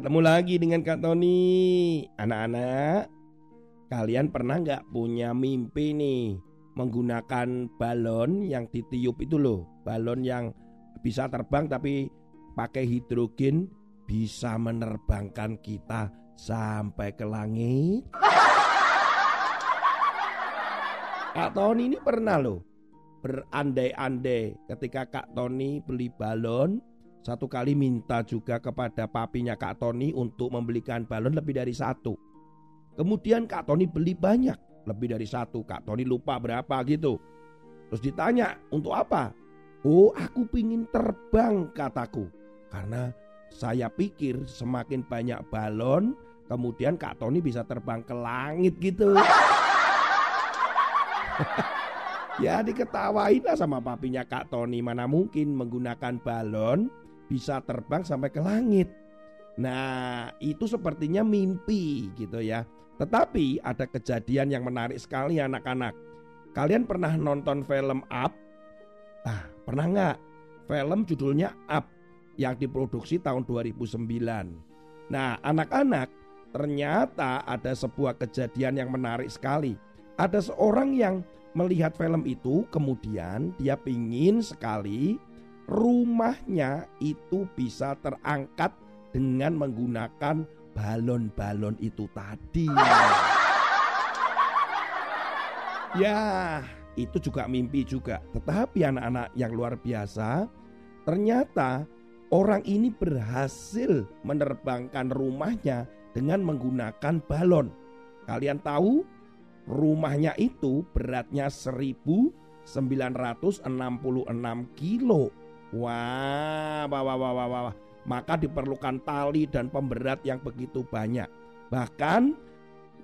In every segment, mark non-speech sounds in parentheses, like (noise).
Ketemu lagi dengan Kak Tony. Anak-anak, kalian pernah nggak punya mimpi nih menggunakan balon yang ditiup itu loh, balon yang bisa terbang tapi pakai hidrogen bisa menerbangkan kita sampai ke langit. (laughs) Kak Tony ini pernah loh berandai-andai ketika Kak Tony beli balon satu kali minta juga kepada papinya Kak Tony untuk membelikan balon lebih dari satu. Kemudian Kak Tony beli banyak, lebih dari satu. Kak Tony lupa berapa gitu. Terus ditanya, untuk apa? Oh aku pingin terbang kataku. Karena saya pikir semakin banyak balon, kemudian Kak Tony bisa terbang ke langit gitu. (laughs) ya diketawain lah sama papinya Kak Tony mana mungkin menggunakan balon bisa terbang sampai ke langit. Nah, itu sepertinya mimpi gitu ya. Tetapi ada kejadian yang menarik sekali anak-anak. Kalian pernah nonton film Up? Ah, pernah nggak? Film judulnya Up yang diproduksi tahun 2009. Nah, anak-anak, ternyata ada sebuah kejadian yang menarik sekali. Ada seorang yang melihat film itu, kemudian dia pingin sekali rumahnya itu bisa terangkat dengan menggunakan balon-balon itu tadi. Ya, itu juga mimpi juga. Tetapi anak-anak yang luar biasa, ternyata orang ini berhasil menerbangkan rumahnya dengan menggunakan balon. Kalian tahu rumahnya itu beratnya 1966 kilo. Wah, wah, wah, wah, wah, wah. Maka diperlukan tali dan pemberat yang begitu banyak. Bahkan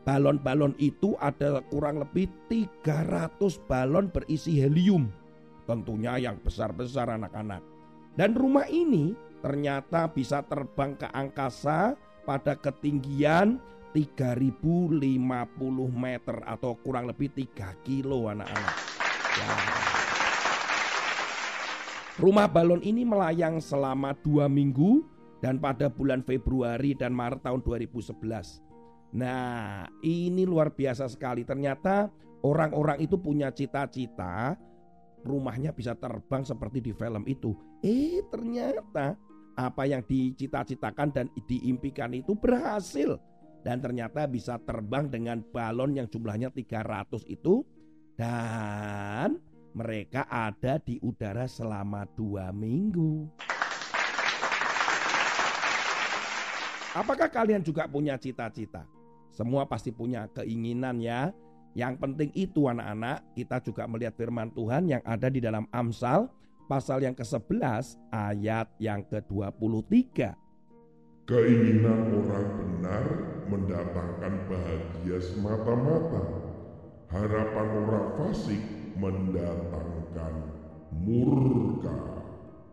balon-balon itu ada kurang lebih 300 balon berisi helium. Tentunya yang besar-besar anak-anak. Dan rumah ini ternyata bisa terbang ke angkasa pada ketinggian 3050 meter atau kurang lebih 3 kilo anak-anak. Ya. Rumah balon ini melayang selama dua minggu dan pada bulan Februari dan Maret tahun 2011. Nah ini luar biasa sekali ternyata orang-orang itu punya cita-cita rumahnya bisa terbang seperti di film itu. Eh ternyata apa yang dicita-citakan dan diimpikan itu berhasil. Dan ternyata bisa terbang dengan balon yang jumlahnya 300 itu. Dan mereka ada di udara selama dua minggu. Apakah kalian juga punya cita-cita? Semua pasti punya keinginan ya. Yang penting itu anak-anak, kita juga melihat firman Tuhan yang ada di dalam Amsal pasal yang ke-11 ayat yang ke-23. Keinginan orang benar mendatangkan bahagia semata-mata. Harapan orang fasik mendatangkan murka.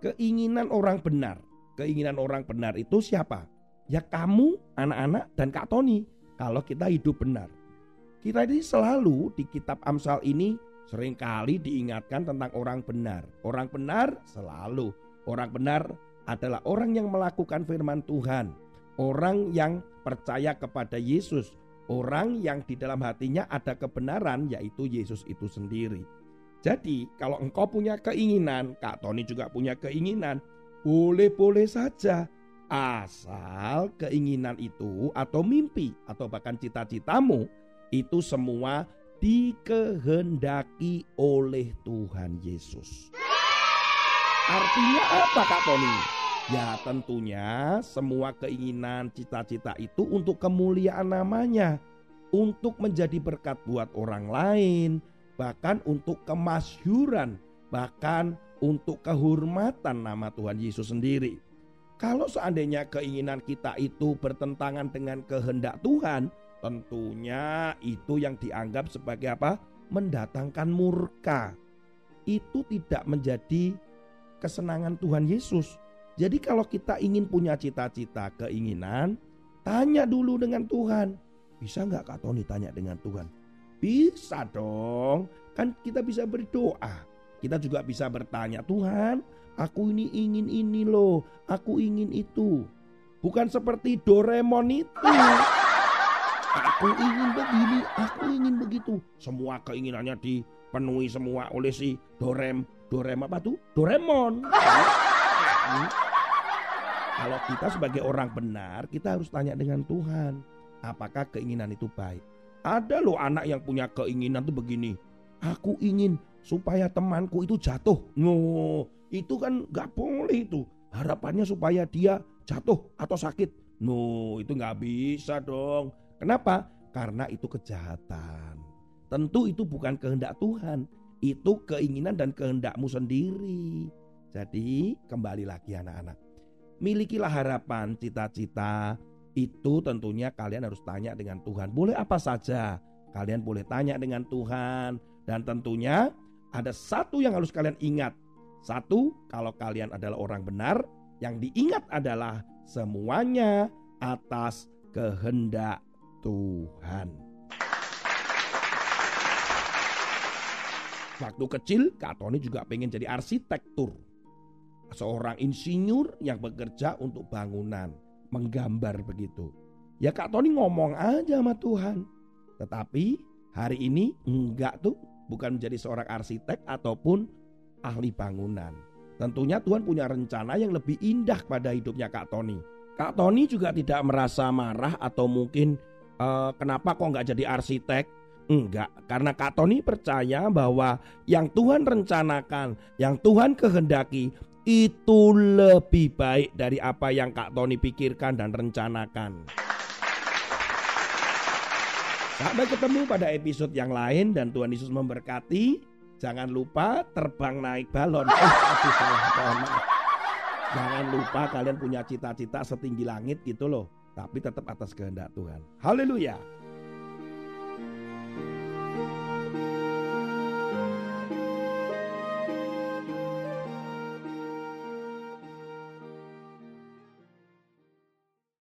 Keinginan orang benar, keinginan orang benar itu siapa? Ya kamu, anak-anak dan Kak Tony. Kalau kita hidup benar. Kita ini selalu di kitab Amsal ini sering kali diingatkan tentang orang benar. Orang benar selalu. Orang benar adalah orang yang melakukan firman Tuhan. Orang yang percaya kepada Yesus orang yang di dalam hatinya ada kebenaran yaitu Yesus itu sendiri. Jadi kalau engkau punya keinginan, Kak Tony juga punya keinginan, boleh-boleh saja. Asal keinginan itu atau mimpi atau bahkan cita-citamu itu semua dikehendaki oleh Tuhan Yesus. Artinya apa Kak Tony? Ya tentunya semua keinginan cita-cita itu untuk kemuliaan namanya. Untuk menjadi berkat buat orang lain. Bahkan untuk kemasyuran bahkan untuk kehormatan nama Tuhan Yesus sendiri. Kalau seandainya keinginan kita itu bertentangan dengan kehendak Tuhan, tentunya itu yang dianggap sebagai apa? Mendatangkan murka. Itu tidak menjadi kesenangan Tuhan Yesus. Jadi kalau kita ingin punya cita-cita, keinginan, tanya dulu dengan Tuhan. Bisa nggak Kak Tony tanya dengan Tuhan? Bisa dong. Kan kita bisa berdoa. Kita juga bisa bertanya, Tuhan, aku ini ingin ini loh, aku ingin itu. Bukan seperti Doraemon itu. Aku ingin begini, aku ingin begitu. Semua keinginannya dipenuhi semua oleh si Dorem, Dorem apa tuh? Doraemon. Kalau kita sebagai orang benar, kita harus tanya dengan Tuhan, apakah keinginan itu baik. Ada loh anak yang punya keinginan tuh begini, aku ingin supaya temanku itu jatuh. No, itu kan gak boleh itu. Harapannya supaya dia jatuh atau sakit. No, itu gak bisa dong. Kenapa? Karena itu kejahatan. Tentu itu bukan kehendak Tuhan. Itu keinginan dan kehendakmu sendiri. Jadi kembali lagi anak-anak milikilah harapan, cita-cita. Itu tentunya kalian harus tanya dengan Tuhan. Boleh apa saja, kalian boleh tanya dengan Tuhan. Dan tentunya ada satu yang harus kalian ingat. Satu, kalau kalian adalah orang benar, yang diingat adalah semuanya atas kehendak Tuhan. Waktu kecil, Kak Tony juga pengen jadi arsitektur seorang insinyur yang bekerja untuk bangunan, menggambar begitu. Ya Kak Tony ngomong aja sama Tuhan. Tetapi hari ini enggak tuh, bukan menjadi seorang arsitek ataupun ahli bangunan. Tentunya Tuhan punya rencana yang lebih indah pada hidupnya Kak Tony. Kak Tony juga tidak merasa marah atau mungkin uh, kenapa kok nggak jadi arsitek? Enggak, karena Kak Tony percaya bahwa yang Tuhan rencanakan, yang Tuhan kehendaki itu lebih baik dari apa yang Kak Tony pikirkan dan rencanakan. Sampai ketemu pada episode yang lain dan Tuhan Yesus memberkati. Jangan lupa terbang naik balon. Eh, aduh salah, Jangan lupa kalian punya cita-cita setinggi langit gitu loh. Tapi tetap atas kehendak Tuhan. Haleluya.